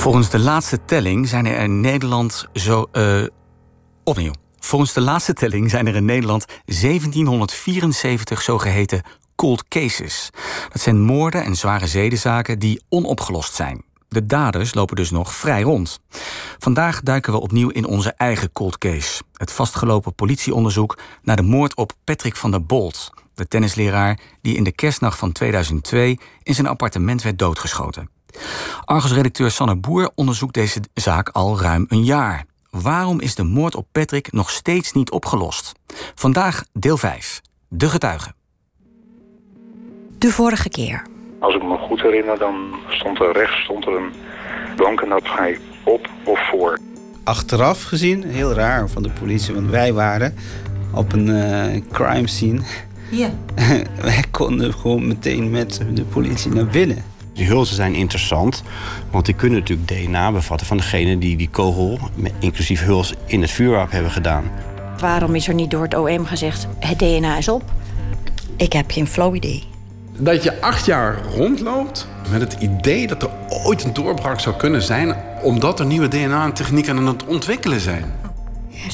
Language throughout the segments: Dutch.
Volgens de laatste telling zijn er in Nederland zo. Uh, opnieuw. Volgens de laatste telling zijn er in Nederland 1774 zogeheten cold cases. Dat zijn moorden en zware zedenzaken die onopgelost zijn. De daders lopen dus nog vrij rond. Vandaag duiken we opnieuw in onze eigen cold case. Het vastgelopen politieonderzoek naar de moord op Patrick van der Bolt, de tennisleraar die in de kerstnacht van 2002 in zijn appartement werd doodgeschoten. Argos-redacteur Sanne Boer onderzoekt deze zaak al ruim een jaar. Waarom is de moord op Patrick nog steeds niet opgelost? Vandaag deel 5. De getuigen. De vorige keer. Als ik me goed herinner, dan stond er rechts stond er een bank en dat ga je op of voor. Achteraf gezien, heel raar van de politie, want wij waren op een uh, crime scene. Ja. wij konden gewoon meteen met de politie naar binnen. Die hulzen zijn interessant, want die kunnen natuurlijk DNA bevatten van degene die die kogel, inclusief huls, in het vuurwapen hebben gedaan. Waarom is er niet door het OM gezegd: het DNA is op? Ik heb geen flow idee. Dat je acht jaar rondloopt met het idee dat er ooit een doorbraak zou kunnen zijn, omdat er nieuwe DNA-technieken aan het ontwikkelen zijn.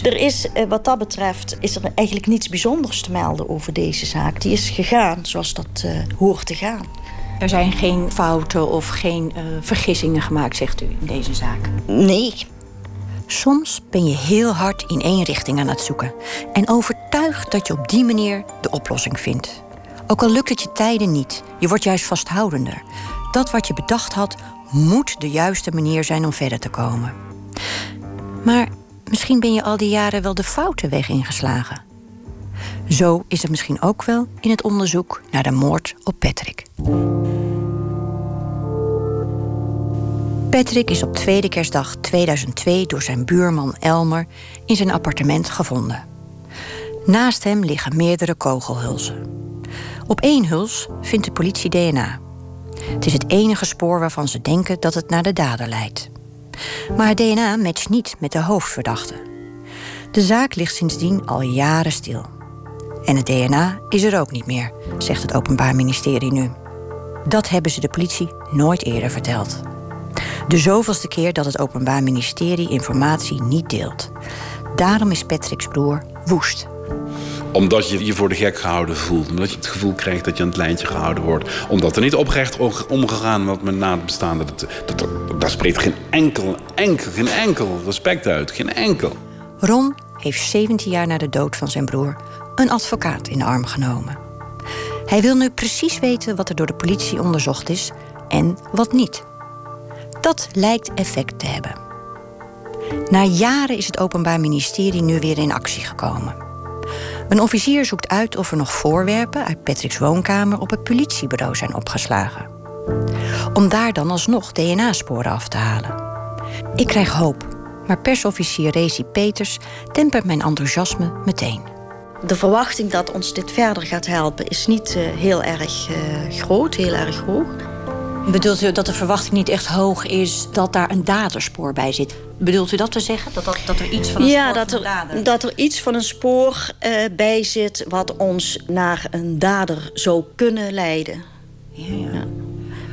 Er is eh, wat dat betreft is er eigenlijk niets bijzonders te melden over deze zaak. Die is gegaan zoals dat uh, hoort te gaan. Er zijn geen fouten of geen uh, vergissingen gemaakt, zegt u, in deze zaak? Nee. Soms ben je heel hard in één richting aan het zoeken en overtuigd dat je op die manier de oplossing vindt. Ook al lukt het je tijden niet, je wordt juist vasthoudender. Dat wat je bedacht had, moet de juiste manier zijn om verder te komen. Maar misschien ben je al die jaren wel de foute weg ingeslagen. Zo is het misschien ook wel in het onderzoek naar de moord op Patrick. Patrick is op tweede kerstdag 2002 door zijn buurman Elmer in zijn appartement gevonden. Naast hem liggen meerdere kogelhulzen. Op één huls vindt de politie DNA. Het is het enige spoor waarvan ze denken dat het naar de dader leidt. Maar het DNA matcht niet met de hoofdverdachte. De zaak ligt sindsdien al jaren stil. En het DNA is er ook niet meer, zegt het Openbaar Ministerie nu. Dat hebben ze de politie nooit eerder verteld. De zoveelste keer dat het Openbaar Ministerie informatie niet deelt. Daarom is Patrick's broer woest omdat je je voor de gek gehouden voelt. Omdat je het gevoel krijgt dat je aan het lijntje gehouden wordt. Omdat er niet oprecht omgegaan wordt met na het bestaande. Dat, dat, daar spreekt geen enkel, enkel, geen enkel respect uit. Geen enkel. Ron heeft 17 jaar na de dood van zijn broer een advocaat in de arm genomen. Hij wil nu precies weten wat er door de politie onderzocht is en wat niet. Dat lijkt effect te hebben. Na jaren is het Openbaar Ministerie nu weer in actie gekomen. Een officier zoekt uit of er nog voorwerpen uit Patrick's woonkamer op het politiebureau zijn opgeslagen. Om daar dan alsnog DNA-sporen af te halen. Ik krijg hoop, maar persofficier Rezi Peters tempert mijn enthousiasme meteen. De verwachting dat ons dit verder gaat helpen is niet uh, heel erg uh, groot, heel erg hoog. Bedoelt u dat de verwachting niet echt hoog is dat daar een daderspoor bij zit? Bedoelt u dat te zeggen? Dat, dat, dat er iets van een ja, spoor dat er, dader... dat er iets van een spoor uh, bij zit... wat ons naar een dader zou kunnen leiden. Ja, ja. ja.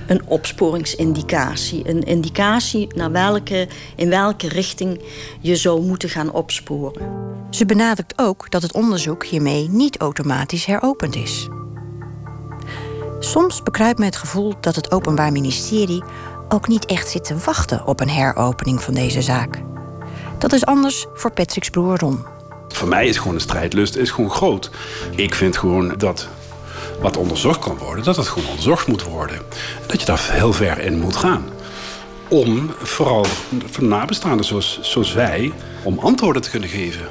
Een opsporingsindicatie. Een indicatie naar welke, in welke richting je zou moeten gaan opsporen. Ze benadrukt ook dat het onderzoek hiermee niet automatisch heropend is. Soms bekruipt me het gevoel dat het Openbaar Ministerie ook niet echt zit te wachten op een heropening van deze zaak. Dat is anders voor Patrick's broer Ron. Voor mij is gewoon de strijdlust is gewoon groot. Ik vind gewoon dat wat onderzocht kan worden, dat het gewoon onderzocht moet worden. Dat je daar heel ver in moet gaan. Om vooral voor nabestaanden zoals, zoals wij, om antwoorden te kunnen geven.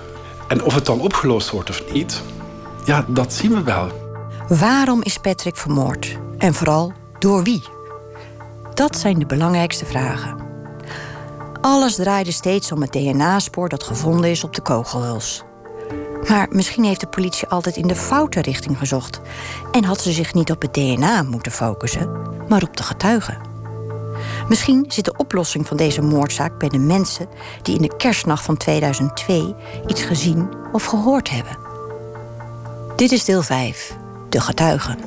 En of het dan opgelost wordt of niet, ja, dat zien we wel. Waarom is Patrick vermoord? En vooral door wie? Dat zijn de belangrijkste vragen. Alles draaide steeds om het DNA-spoor dat gevonden is op de kogelhuls. Maar misschien heeft de politie altijd in de foute richting gezocht. En had ze zich niet op het DNA moeten focussen, maar op de getuigen. Misschien zit de oplossing van deze moordzaak bij de mensen die in de kerstnacht van 2002 iets gezien of gehoord hebben. Dit is deel 5, de getuigen.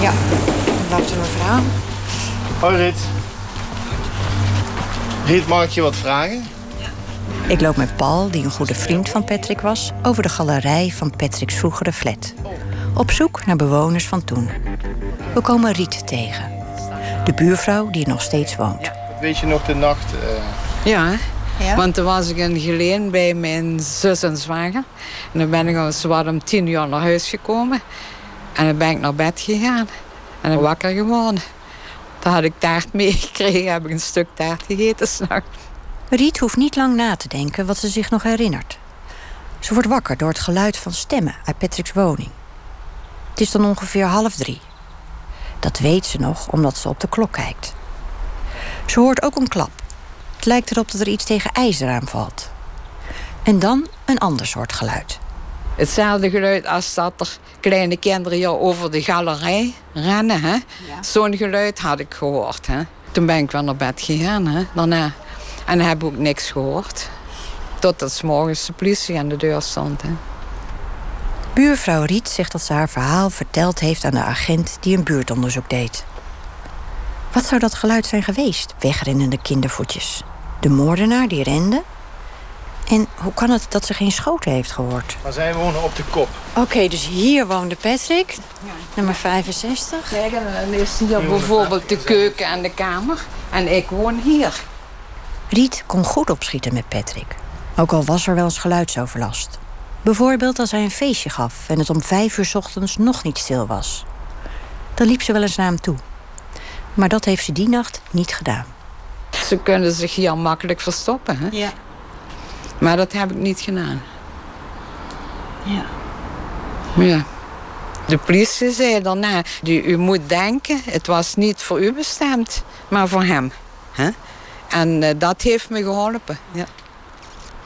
Ja, laten we maar verhaal. Hoi Rit. Rit, mag ik je wat vragen? Ik loop met Paul, die een goede vriend van Patrick was, over de galerij van Patrick's vroegere flat. Op zoek naar bewoners van toen. We komen Riet tegen. De buurvrouw die er nog steeds woont. Weet je nog de nacht? eh, Ja, want toen was ik in Geleen bij mijn zus en zwager. En dan ben ik al zwaar om tien uur naar huis gekomen. En dan ben ik naar bed gegaan. En dan wakker geworden. Toen had ik taart meegekregen, heb ik een stuk taart gegeten s'nachts. Riet hoeft niet lang na te denken wat ze zich nog herinnert. Ze wordt wakker door het geluid van stemmen uit Patrick's woning. Het is dan ongeveer half drie. Dat weet ze nog omdat ze op de klok kijkt. Ze hoort ook een klap. Het lijkt erop dat er iets tegen ijzer aanvalt. En dan een ander soort geluid. Hetzelfde geluid als dat er kleine kinderen hier over de galerij rennen. Hè? Zo'n geluid had ik gehoord. Hè? Toen ben ik wel naar bed gegaan hè? daarna. En dan heb ik ook niks gehoord. Totdat 's morgens de politie aan de deur stond. Hè? Buurvrouw Riet zegt dat ze haar verhaal verteld heeft aan de agent die een buurtonderzoek deed. Wat zou dat geluid zijn geweest? Wegrennende kindervoetjes. De moordenaar die rende? En hoe kan het dat ze geen schoten heeft gehoord? Maar zij wonen op de kop. Oké, dus hier woonde Patrick, nummer 65. Kijk, en dan is hier bijvoorbeeld de keuken en de kamer. En ik woon hier. Riet kon goed opschieten met Patrick. Ook al was er wel eens geluidsoverlast. Bijvoorbeeld als hij een feestje gaf en het om vijf uur 's ochtends nog niet stil was. Dan liep ze wel eens naar hem toe. Maar dat heeft ze die nacht niet gedaan. Ze kunnen zich hier makkelijk verstoppen. Hè? Ja. Maar dat heb ik niet gedaan. Ja. Ja. De politie zei daarna, "U- u moet denken, het was niet voor u bestemd, maar voor hem. Hè? En eh, dat heeft me geholpen. Ja.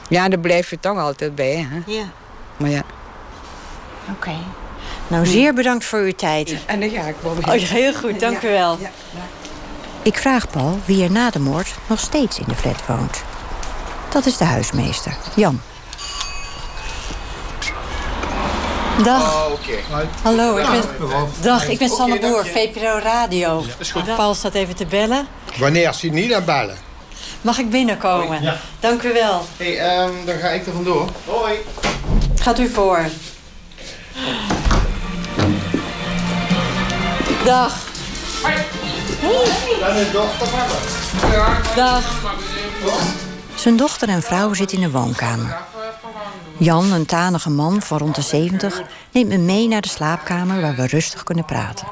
ja, daar blijf je toch altijd bij. Hè? Ja. Maar ja. Oké. Nou, zeer bedankt voor uw tijd. En dan ga ik wel Oh, heel goed, dank u wel. Ik vraag Paul wie er na de moord nog steeds in de flat woont. Dat is de huismeester, Jan. Dag. Oh, oké. Hallo, ik ben... Dag, ik ben Sanne Boer. VPRO Radio. is goed. Paul staat even te bellen. Wanneer ze niet aan bellen? Mag ik binnenkomen? Ja. Dank u wel. Hey, ehm, dan ga ik er vandoor. Hoi. Gaat u voor. Dag. Dan is dochter van me. Dag. Zijn dochter en vrouw zitten in de woonkamer. Jan, een tanige man van rond de 70, neemt me mee naar de slaapkamer waar we rustig kunnen praten.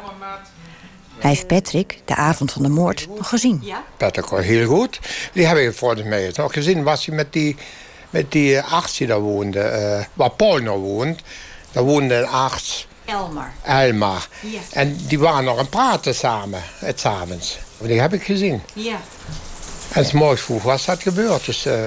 Hij heeft Patrick, de avond van de moord, nog gezien. Patrick was heel goed. Die heb ik volgens mij nog gezien. Was hij met die, met die eh, arts die daar woonde, eh, waar Paul nog woont. Daar woonde een arts, Elmar. Elmar. Ja. En die waren nog aan het praten samen, het avonds. Die heb ik gezien. Ja. En 's morgens vroeg was dat gebeurd. Dus eh,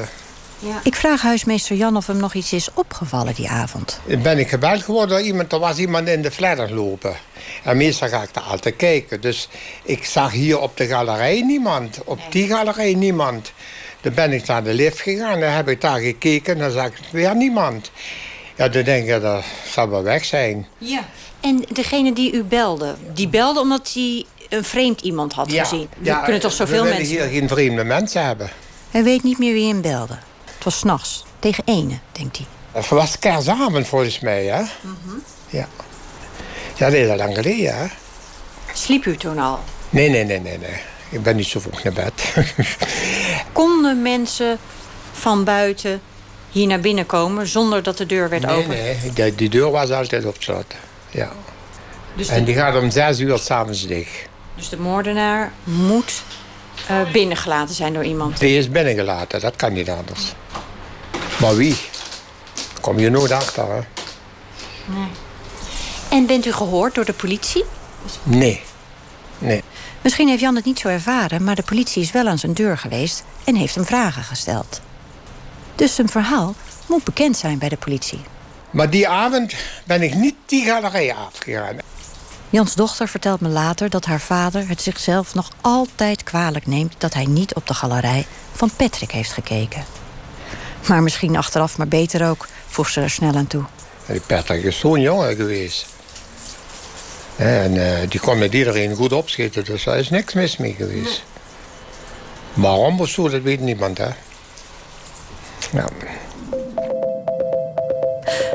Ik vraag huismeester Jan of hem nog iets is opgevallen die avond. ben ik gebeld geworden door iemand. Er was iemand in de fladder lopen. En meestal ga ik daar altijd kijken. Dus ik zag hier op de galerij niemand. Op die galerij niemand. Dan ben ik naar de lift gegaan. Dan heb ik daar gekeken. En dan zag ik weer niemand. Ja, dan denk ik, dat zal wel weg zijn. Ja. En degene die u belde, die belde omdat hij een vreemd iemand had gezien. Er kunnen toch zoveel we mensen... hier geen vreemde mensen hebben. Hij weet niet meer wie hem belde. Het was s'nachts, tegen ene, denkt hij. Het was kerstavond volgens mij, hè? Ja. Ja, dat is al lang geleden, hè? Sliep u toen al? Nee, nee, nee, nee, nee. Ik ben niet zo vroeg naar bed. Konden mensen van buiten hier naar binnen komen zonder dat de deur werd nee, open? nee. Die, die deur was altijd op slot. Ja. Dus, En de, die gaat om zes uur s'avonds dicht. Dus de moordenaar moet eh, binnengelaten zijn door iemand. Die is binnengelaten, dat kan niet anders. Maar wie? Daar kom je nooit achter, hè? En bent u gehoord door de politie? Nee. Nee. Misschien heeft Jan het niet zo ervaren, maar de politie is wel aan zijn deur geweest en heeft hem vragen gesteld. Dus zijn verhaal moet bekend zijn bij de politie. Maar die avond ben ik niet die galerij afgegaan. Jans dochter vertelt me later dat haar vader het zichzelf nog altijd kwalijk neemt dat hij niet op de galerij van Patrick heeft gekeken. Maar misschien achteraf maar beter ook, voegt ze er snel aan toe. Die Patrick is zo'n jongen geweest. En uh, die kon met iedereen goed opschieten, dus daar is niks mis mee geweest. Waarom of zo, dat weet niemand, hè. Ja.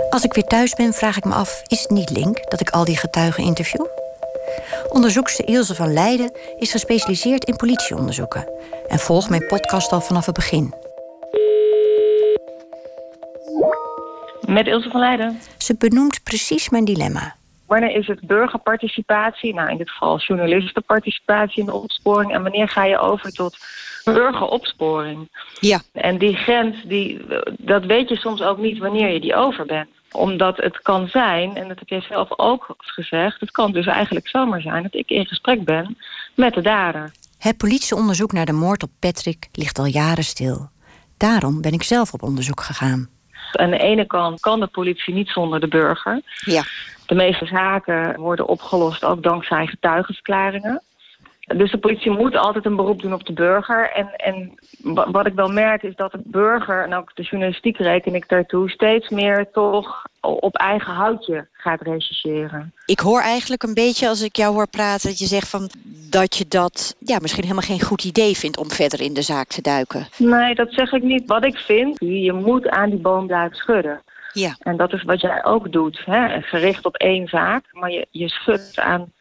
Als ik weer thuis ben, vraag ik me af... is het niet link dat ik al die getuigen interview? Onderzoekster Ilse van Leiden is gespecialiseerd in politieonderzoeken... en volgt mijn podcast al vanaf het begin. Met Ilse van Leiden. Ze benoemt precies mijn dilemma. Wanneer is het burgerparticipatie? Nou, in dit geval journalistenparticipatie in de opsporing. En wanneer ga je over tot burgeropsporing? Ja. En die grens, die, dat weet je soms ook niet wanneer je die over bent omdat het kan zijn, en dat heb jij zelf ook gezegd... het kan dus eigenlijk zomaar zijn dat ik in gesprek ben met de dader. Het politieonderzoek naar de moord op Patrick ligt al jaren stil. Daarom ben ik zelf op onderzoek gegaan. Aan de ene kant kan de politie niet zonder de burger. Ja. De meeste zaken worden opgelost ook dankzij getuigenverklaringen. Dus de politie moet altijd een beroep doen op de burger. En, en wat ik wel merk is dat de burger, en ook de journalistiek reken ik daartoe... steeds meer toch op eigen houtje gaat rechercheren. Ik hoor eigenlijk een beetje als ik jou hoor praten... dat je zegt van dat je dat ja, misschien helemaal geen goed idee vindt... om verder in de zaak te duiken. Nee, dat zeg ik niet. Wat ik vind, je moet aan die boom blijven schudden. Ja. En dat is wat jij ook doet. Hè? Gericht op één zaak, maar je, je schudt aan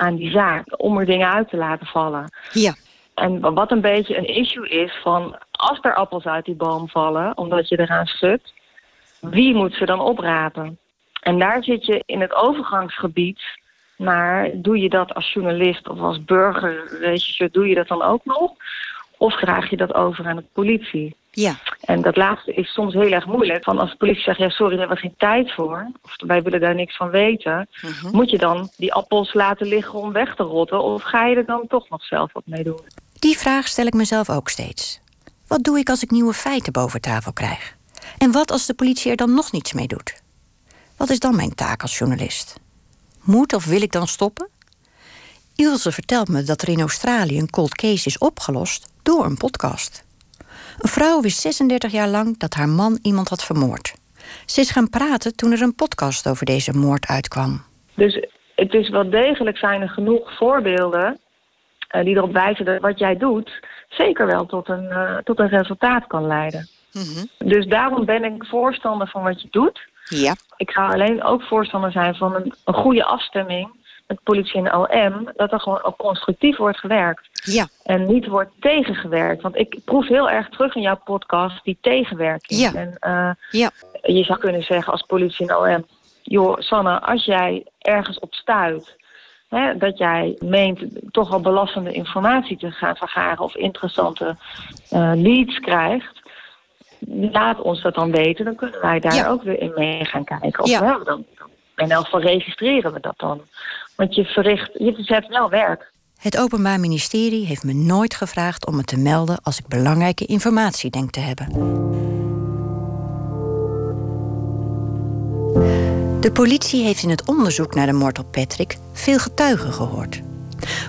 aan die zaak om er dingen uit te laten vallen. Ja. En wat een beetje een issue is van als er appels uit die boom vallen, omdat je eraan schudt, wie moet ze dan oprapen? En daar zit je in het overgangsgebied naar, doe je dat als journalist of als burger, weet je, doe je dat dan ook nog? Of draag je dat over aan de politie? Ja. En dat laatste is soms heel erg moeilijk. Van als de politie zegt, ja sorry, daar hebben we geen tijd voor. Of wij willen daar niks van weten. Mhm. Moet je dan die appels laten liggen om weg te rotten? Of ga je er dan toch nog zelf wat mee doen? Die vraag stel ik mezelf ook steeds. Wat doe ik als ik nieuwe feiten boven tafel krijg? En wat als de politie er dan nog niets mee doet? Wat is dan mijn taak als journalist? Moet of wil ik dan stoppen? Ilse vertelt me dat er in Australië een cold case is opgelost door een podcast. Een vrouw wist 36 jaar lang dat haar man iemand had vermoord. Ze is gaan praten toen er een podcast over deze moord uitkwam. Dus het is wel degelijk zijn er genoeg voorbeelden uh, die erop wijzen dat wat jij doet zeker wel tot een, uh, tot een resultaat kan leiden. Mm -hmm. Dus daarom ben ik voorstander van wat je doet. Ja. Ik ga alleen ook voorstander zijn van een, een goede afstemming met politie en OM, dat er gewoon ook constructief wordt gewerkt. Ja. En niet wordt tegengewerkt. Want ik proef heel erg terug in jouw podcast die tegenwerking. Ja. En uh, ja. je zou kunnen zeggen als politie en OM... joh, Sanne, als jij ergens op stuit... Hè, dat jij meent toch al belastende informatie te gaan vergaren... of interessante uh, leads krijgt... laat ons dat dan weten. Dan kunnen wij daar ja. ook weer in mee gaan kijken. Of Ja. dan, in elk geval registreren we dat dan. Want je verricht, je verzet wel werk. Het Openbaar Ministerie heeft me nooit gevraagd om me te melden als ik belangrijke informatie denk te hebben. De politie heeft in het onderzoek naar de moord op Patrick veel getuigen gehoord.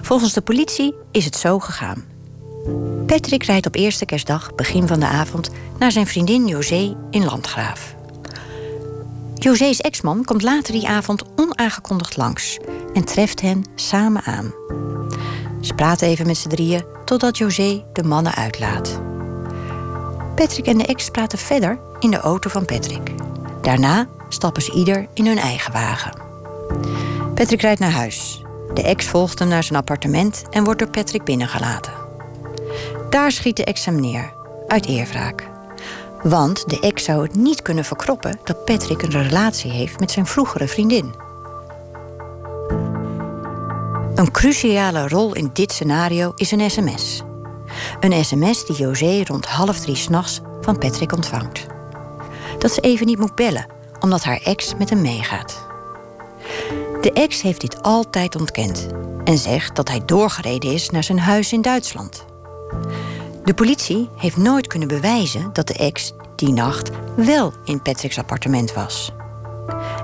Volgens de politie is het zo gegaan. Patrick rijdt op eerste kerstdag, begin van de avond, naar zijn vriendin José in Landgraaf. José's ex-man komt later die avond onaangekondigd langs en treft hen samen aan. Ze praten even met z'n drieën totdat José de mannen uitlaat. Patrick en de ex praten verder in de auto van Patrick. Daarna stappen ze ieder in hun eigen wagen. Patrick rijdt naar huis. De ex volgt hem naar zijn appartement en wordt door Patrick binnengelaten. Daar schiet de ex hem neer, uit eerwraak. Want de ex zou het niet kunnen verkroppen dat Patrick een relatie heeft met zijn vroegere vriendin. Een cruciale rol in dit scenario is een sms. Een sms die José rond half drie s'nachts van Patrick ontvangt. Dat ze even niet moet bellen, omdat haar ex met hem meegaat. De ex heeft dit altijd ontkend en zegt dat hij doorgereden is naar zijn huis in Duitsland. De politie heeft nooit kunnen bewijzen dat de ex die nacht wel in Patrick's appartement was.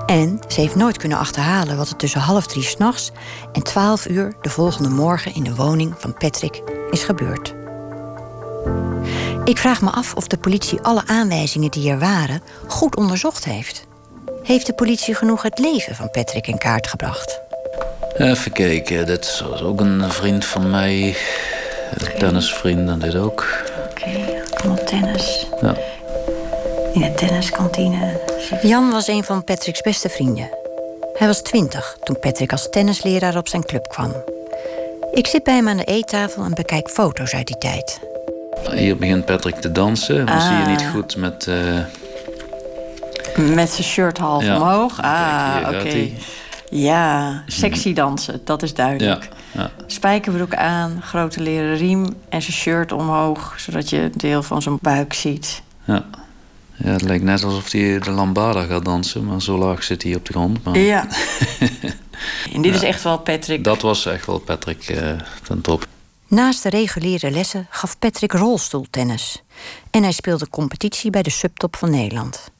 En ze heeft nooit kunnen achterhalen wat er tussen half drie s'nachts en twaalf uur de volgende morgen in de woning van Patrick is gebeurd. Ik vraag me af of de politie alle aanwijzingen die er waren goed onderzocht heeft. Heeft de politie genoeg het leven van Patrick in kaart gebracht? Even kijken, dit was ook een vriend van mij. Een tennisvriend en dit ook. Oké, allemaal tennis. Ja. In de tenniskantine. Jan was een van Patrick's beste vrienden. Hij was twintig toen Patrick als tennisleraar op zijn club kwam. Ik zit bij hem aan de eettafel en bekijk foto's uit die tijd. Hier begint Patrick te dansen. Dan Ah. zie je niet goed met... eh, Met zijn shirt half Ja. omhoog. Ah, oké. Ja, sexy dansen, dat is duidelijk. ja, ja. Spijkerbroek aan, grote leren riem en zijn shirt omhoog, zodat je een deel van zijn buik ziet. Ja. ja, het lijkt net alsof hij de lambada gaat dansen, maar zo laag zit hij op de grond. Maar... Ja. En dit is echt wel Patrick. Dat was echt wel Patrick eh, ten top. Naast de reguliere lessen gaf Patrick rolstoeltennis. En hij speelde competitie bij de subtop van Nederland.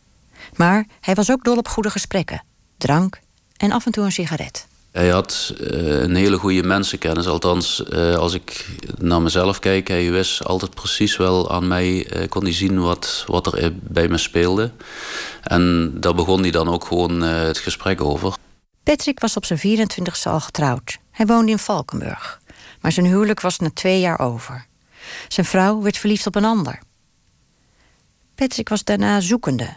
Maar hij was ook dol op goede gesprekken, drank en af en toe een sigaret. Hij had eh, een hele goede mensenkennis. Althans, eh, als ik naar mezelf kijk, hij wist altijd precies wel aan mij, eh, kon hij zien wat, wat er bij me speelde. En daar begon hij dan ook gewoon het gesprek over. Patrick was op zijn 24ste al getrouwd. Hij woonde in Valkenburg. Maar zijn huwelijk was na twee jaar over. Zijn vrouw werd verliefd op een ander. Patrick was daarna zoekende.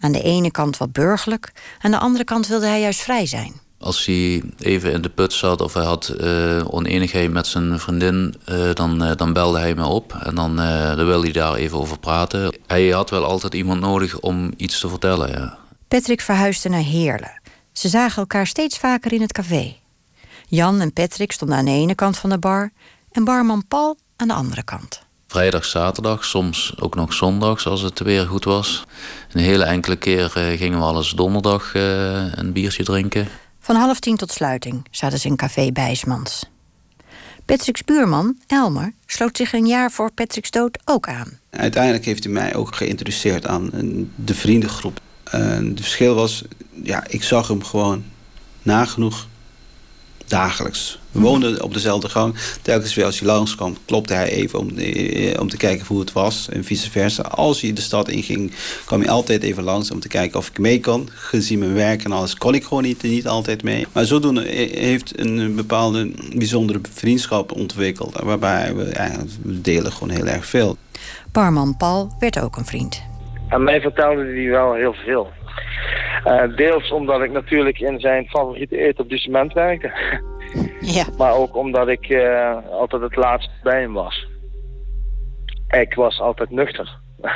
Aan de ene kant wat burgerlijk, aan de andere kant wilde hij juist vrij zijn. Als hij even in de put zat of hij had eh oneenigheid met zijn vriendin, eh, dan, eh, dan belde hij me op en dan, dan wilde hij daar even over praten. Hij had wel altijd iemand nodig om iets te vertellen. Ja. Patrick verhuisde naar Heerlen. Ze zagen elkaar steeds vaker in het café. Jan en Patrick stonden aan de ene kant van de bar en barman Paul aan de andere kant. Vrijdag, zaterdag, soms ook nog zondags als het weer goed was. Een hele enkele keer eh, gingen we alles donderdag eh, een biertje drinken. Van half tien tot sluiting zaten ze in café Bijsmans. Patrick's buurman, Elmer, sloot zich een jaar voor Patrick's dood ook aan. Uiteindelijk heeft hij mij ook geïntroduceerd aan een- de vriendengroep. En het verschil was, ja, ik zag hem gewoon nagenoeg dagelijks. We woonden op dezelfde gang. Telkens weer als hij langskwam, klopte hij even om, eh, om te kijken hoe het was. En vice versa. Als hij de stad inging, kwam hij altijd even langs om te kijken of ik mee kon. Gezien mijn werk en alles kon ik gewoon niet, niet altijd mee. Maar zodoende eh, heeft een bepaalde bijzondere vriendschap ontwikkeld. Waarbij we, ja, we delen gewoon heel erg veel. Barman Paul werd ook een vriend. Aan mij vertelde hij wel heel veel. Eh, deels omdat ik natuurlijk in zijn favoriete etablissement werkte. Ja. Maar ook omdat ik eh, altijd het laatst bij hem was. Ik was altijd nuchter.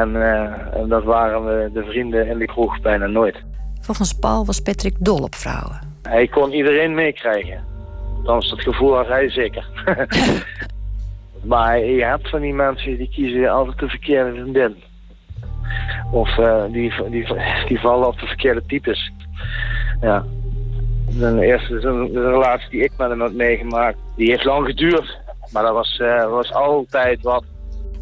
en, eh, en dat waren we de vrienden in de kroeg bijna nooit. Volgens Paul was Patrick dol op vrouwen. Hij kon iedereen meekrijgen. Althans, dat gevoel had hij zeker. maar je hebt van die mensen die kiezen altijd de verkeerde vriendin. Of eh, die, die, die vallen op de verkeerde types. Ja. De eerste de, de relatie die ik met hem heb meegemaakt, die heeft lang geduurd. Maar dat was, eh, was altijd wat.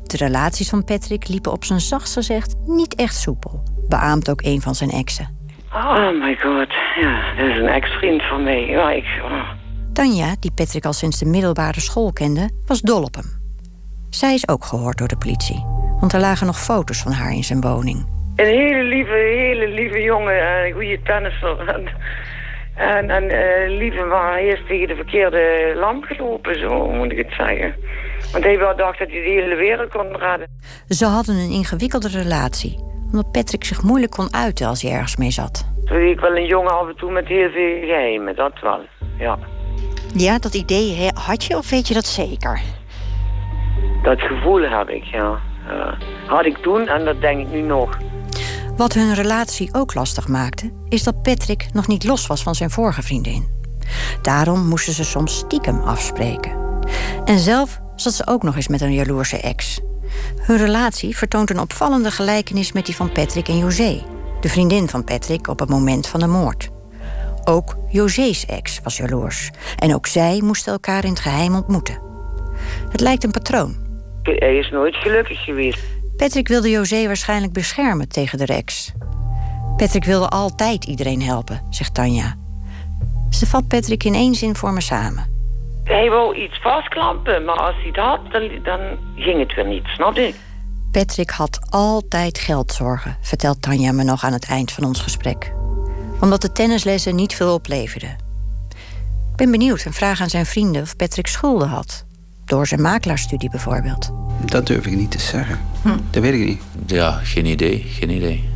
De relaties van Patrick liepen op zijn zachtst gezegd niet echt soepel. Beaamt ook een van zijn exen. Oh my god, ja, dat is een ex-vriend van mij. Ja, ik... oh. Tanja, die Patrick al sinds de middelbare school kende, was dol op hem. Zij is ook gehoord door de politie, want er lagen nog foto's van haar in zijn woning. Een hele lieve, hele lieve jongen, en een goede tennisser. En, en, en eh, lieve, maar hij is tegen de verkeerde lamp gelopen, zo moet ik het zeggen. Want hij wel dacht dat hij de hele wereld kon redden. Ze hadden een ingewikkelde relatie, omdat Patrick zich moeilijk kon uiten als hij ergens mee zat. Toen ik wel een jongen af en toe met heel veel geheimen, dat wel, ja. Ja, dat idee had je of weet je dat zeker? Dat gevoel heb ik, ja. Ja. Had ik toen en dat denk ik nu nog. Wat hun relatie ook lastig maakte, is dat Patrick nog niet los was van zijn vorige vriendin. Daarom moesten ze soms stiekem afspreken. En zelf zat ze ook nog eens met een jaloerse ex. Hun relatie vertoont een opvallende gelijkenis met die van Patrick en José, de vriendin van Patrick op het moment van de moord. Ook José's ex was jaloers en ook zij moesten elkaar in het geheim ontmoeten. Het lijkt een patroon. Hij is nooit gelukkig geweest. Patrick wilde José waarschijnlijk beschermen tegen de ex. Patrick wilde altijd iedereen helpen, zegt Tanja. Ze vat Patrick in één zin voor me samen. Hij wou iets vastklampen, maar als hij het had, dan, dan ging het weer niet, snap je? Patrick had altijd geldzorgen, vertelt Tanja me nog aan het eind van ons gesprek. Omdat de tennislessen niet veel opleverden. Ik ben benieuwd en vraag aan zijn vrienden of Patrick schulden had. Door zijn makelaarsstudie bijvoorbeeld. Dat durf ik niet te zeggen. Dat weet ik niet. Ja, geen idee, geen idee.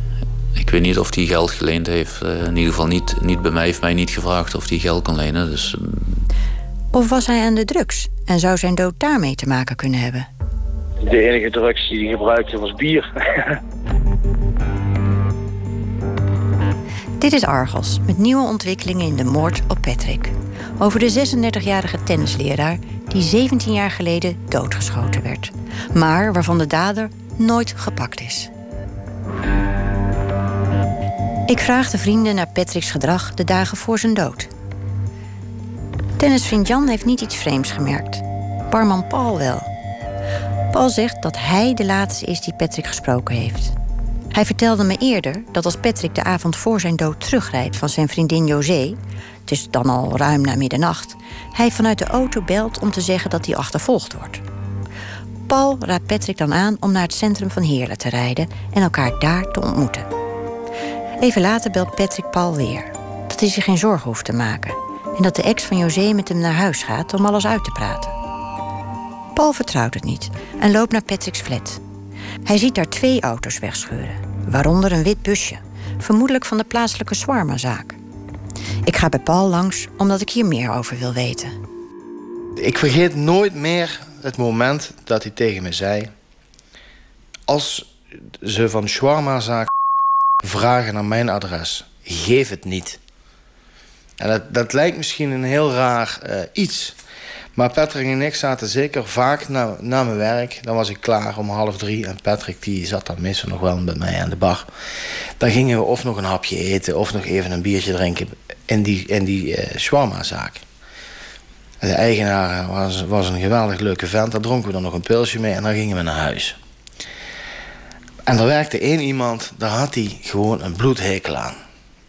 Ik weet niet of hij geld geleend heeft. Eh, in ieder geval niet, niet bij mij, heeft mij niet gevraagd of hij geld kon lenen. Dus mm, Of was hij aan de drugs en zou zijn dood daarmee te maken kunnen hebben? De enige drugs die hij gebruikte was bier. Dit is Argos met nieuwe ontwikkelingen in de moord op Patrick. Over de 36-jarige tennisleraar die 17 jaar geleden doodgeschoten werd. Maar waarvan de dader nooit gepakt is. Ik vraag de vrienden naar Patrick's gedrag de dagen voor zijn dood. Tennisvriend Jan heeft niet iets vreemds gemerkt. Barman Paul wel. Paul zegt dat hij de laatste is die Patrick gesproken heeft. Hij vertelde me eerder dat als Patrick de avond voor zijn dood terugrijdt van zijn vriendin José, het is dan al ruim na middernacht, hij vanuit de auto belt om te zeggen dat hij achtervolgd wordt. Paul raadt Patrick dan aan om naar het centrum van Heerlen te rijden en elkaar daar te ontmoeten. Even later belt Patrick Paul weer dat hij zich geen zorgen hoeft te maken en dat de ex van José met hem naar huis gaat om alles uit te praten. Paul vertrouwt het niet en loopt naar Patrick's flat. Hij ziet daar twee auto's wegscheuren, waaronder een wit busje, vermoedelijk van de plaatselijke Swarma-zaak. Ik ga bij Paul langs omdat ik hier meer over wil weten. Ik vergeet nooit meer het moment dat hij tegen me zei... als ze van Shawarma-zaak vragen naar mijn adres, geef het niet. En dat, dat lijkt misschien een heel raar eh, iets... Maar Patrick en ik zaten zeker vaak na, na mijn werk. Dan was ik klaar om half drie. En Patrick die zat dan meestal nog wel met mij aan de bar. Dan gingen we of nog een hapje eten... of nog even een biertje drinken in die, in die uh, shawarma-zaak. De eigenaar was, was een geweldig leuke vent. Daar dronken we dan nog een pilsje mee en dan gingen we naar huis. En er werkte één iemand, daar had hij gewoon een bloedhekel aan.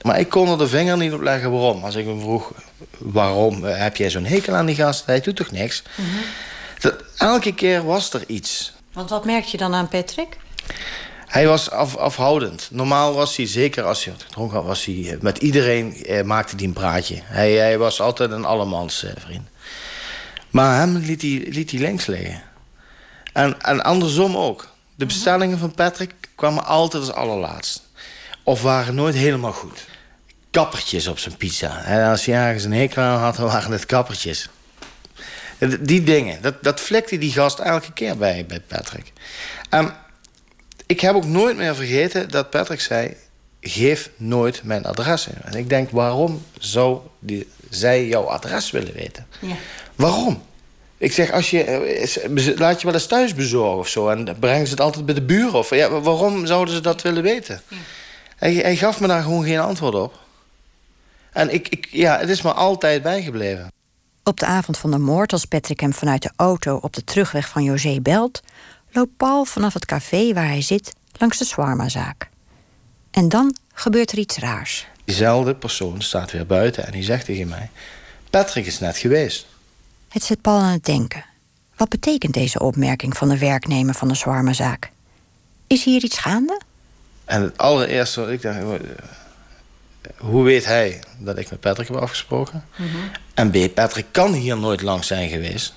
Maar ik kon er de vinger niet op leggen waarom. Als ik hem vroeg, waarom heb jij zo'n hekel aan die gast? Hij doet toch niks? Dat, elke keer was er iets. Want wat merk je dan aan Patrick? Hij was af, afhoudend. Normaal was hij, zeker als hij gedronken had, was hij met iedereen eh, maakte hij een praatje. Hij, hij was altijd een allemans eh, vriend. Maar hem liet hij, liet hij links liggen. En, en andersom ook. De bestellingen van Patrick kwamen altijd als allerlaatst. Of waren nooit helemaal goed. Kappertjes op zijn pizza. En als hij ergens een hekel aan had, dan waren het kappertjes. Die dingen, dat, dat flikte die gast elke keer bij, bij Patrick. En ik heb ook nooit meer vergeten dat Patrick zei... geef nooit mijn adres in. En ik denk, waarom zou die, zij jouw adres willen weten? Ja. Waarom? Ik zeg, als je, eh, laat je wel eens thuis bezorgen of zo... en brengen ze het altijd bij de buren. Of, ja, waarom zouden ze dat willen weten? Hij, hij gaf me daar gewoon geen antwoord op. En ik, ik, ja, het is me altijd bijgebleven. Op de avond van de moord, als Patrick hem vanuit de auto op de terugweg van José belt, loopt Paul vanaf het café waar hij zit langs de Swarma-zaak. En dan gebeurt er iets raars. Diezelfde persoon staat weer buiten en die zegt tegen mij: Patrick is net geweest. Het zet Paul aan het denken. Wat betekent deze opmerking van de werknemer van de Swarma-zaak? Is hier iets gaande? En het allereerste wat ik dacht, hoe weet hij dat ik met Patrick heb afgesproken? En B, Patrick kan hier nooit langs zijn geweest.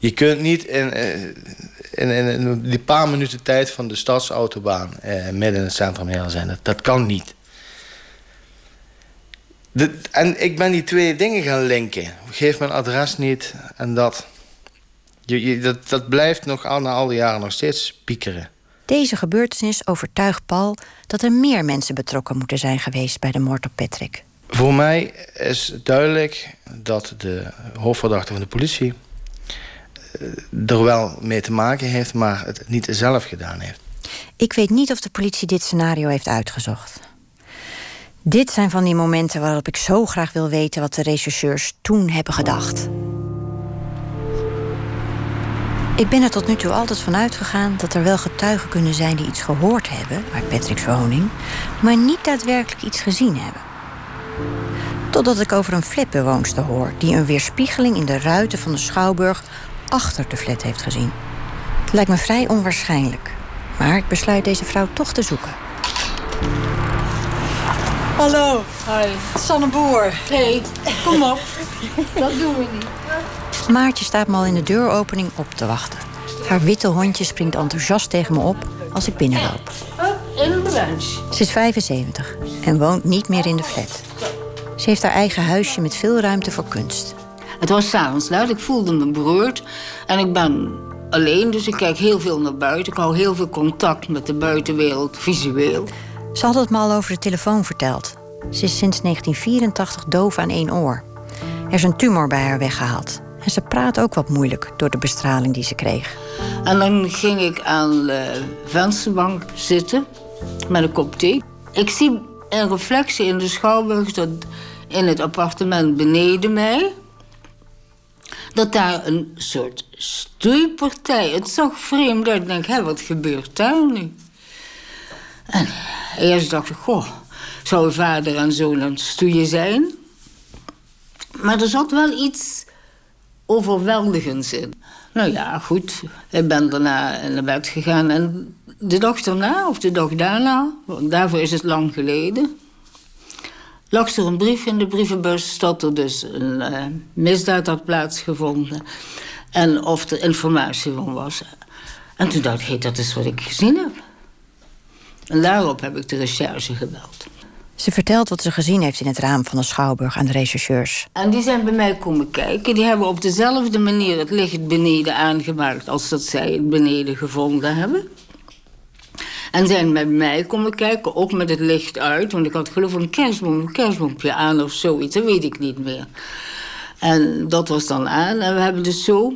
Je kunt niet in, eh, in, in, in die paar minuten tijd van de stadsautobaan eh, midden in het centrum heel zijn. Dat, dat kan niet. De, en ik ben die twee dingen gaan linken. Geef mijn adres niet en dat. Je, je, dat, dat blijft nog al, na al die jaren nog steeds piekeren. Deze gebeurtenis overtuigt Paul dat er meer mensen betrokken moeten zijn geweest bij de moord op Patrick. Voor mij is duidelijk dat de hoofdverdachte van de politie er wel mee te maken heeft, maar het niet zelf gedaan heeft. Ik weet niet of de politie dit scenario heeft uitgezocht. Dit zijn van die momenten waarop ik zo graag wil weten wat de rechercheurs toen hebben gedacht. Ik ben er tot nu toe altijd van uitgegaan dat er wel getuigen kunnen zijn die iets gehoord hebben uit Patrick's woning, maar niet daadwerkelijk iets gezien hebben. Totdat ik over een flatbewoonster hoor die een weerspiegeling in de ruiten van de schouwburg achter de flat heeft gezien. Het lijkt me vrij onwaarschijnlijk, maar ik besluit deze vrouw toch te zoeken. Hallo. Hi. Sanne Boer. Hey, kom op. Dat doen we niet. Maartje staat me al in de deuropening op te wachten. Haar witte hondje springt enthousiast tegen me op als ik binnenloop. In de lunch. Ze is 75 en woont niet meer in de flat. Ze heeft haar eigen huisje met veel ruimte voor kunst. Het was s'avonds laat, ik voelde me beroerd. En ik ben alleen, dus ik kijk heel veel naar buiten. Ik hou heel veel contact met de buitenwereld, visueel. Ze had het me al over de telefoon verteld. Ze is sinds 1984 doof aan één oor. Er is een tumor bij haar weggehaald. En ze praat ook wat moeilijk door de bestraling die ze kreeg. En dan ging ik aan de vensterbank zitten met een kop thee. Ik zie een reflectie in de schouwburg dat in het appartement beneden mij... dat daar een soort stoeipartij... Het zag vreemd uit. Ik denk, hé, wat gebeurt daar nu? En eerst dacht ik, goh, zou vader en zoon aan het stoeien zijn? Maar er zat wel iets overweldigends in. Nou ja, goed. Ik ben daarna naar bed gegaan. En de dag daarna, of de dag daarna, want daarvoor is het lang geleden... lag er een brief in de brievenbus dat er dus een uh, misdaad had plaatsgevonden. En of er informatie van was. En toen dacht ik, dat is wat ik gezien heb. En daarop heb ik de recherche gebeld. Ze vertelt wat ze gezien heeft in het raam van de Schouwburg aan de rechercheurs. En die zijn bij mij komen kijken. Die hebben op dezelfde manier het licht beneden aangemaakt... als dat zij het beneden gevonden hebben. En zijn bij mij komen kijken, ook met het licht uit. Want ik had geloof ik een kerstboom, een kerstboompje aan of zoiets. Dat weet ik niet meer. En dat was dan aan. En we hebben dus zo...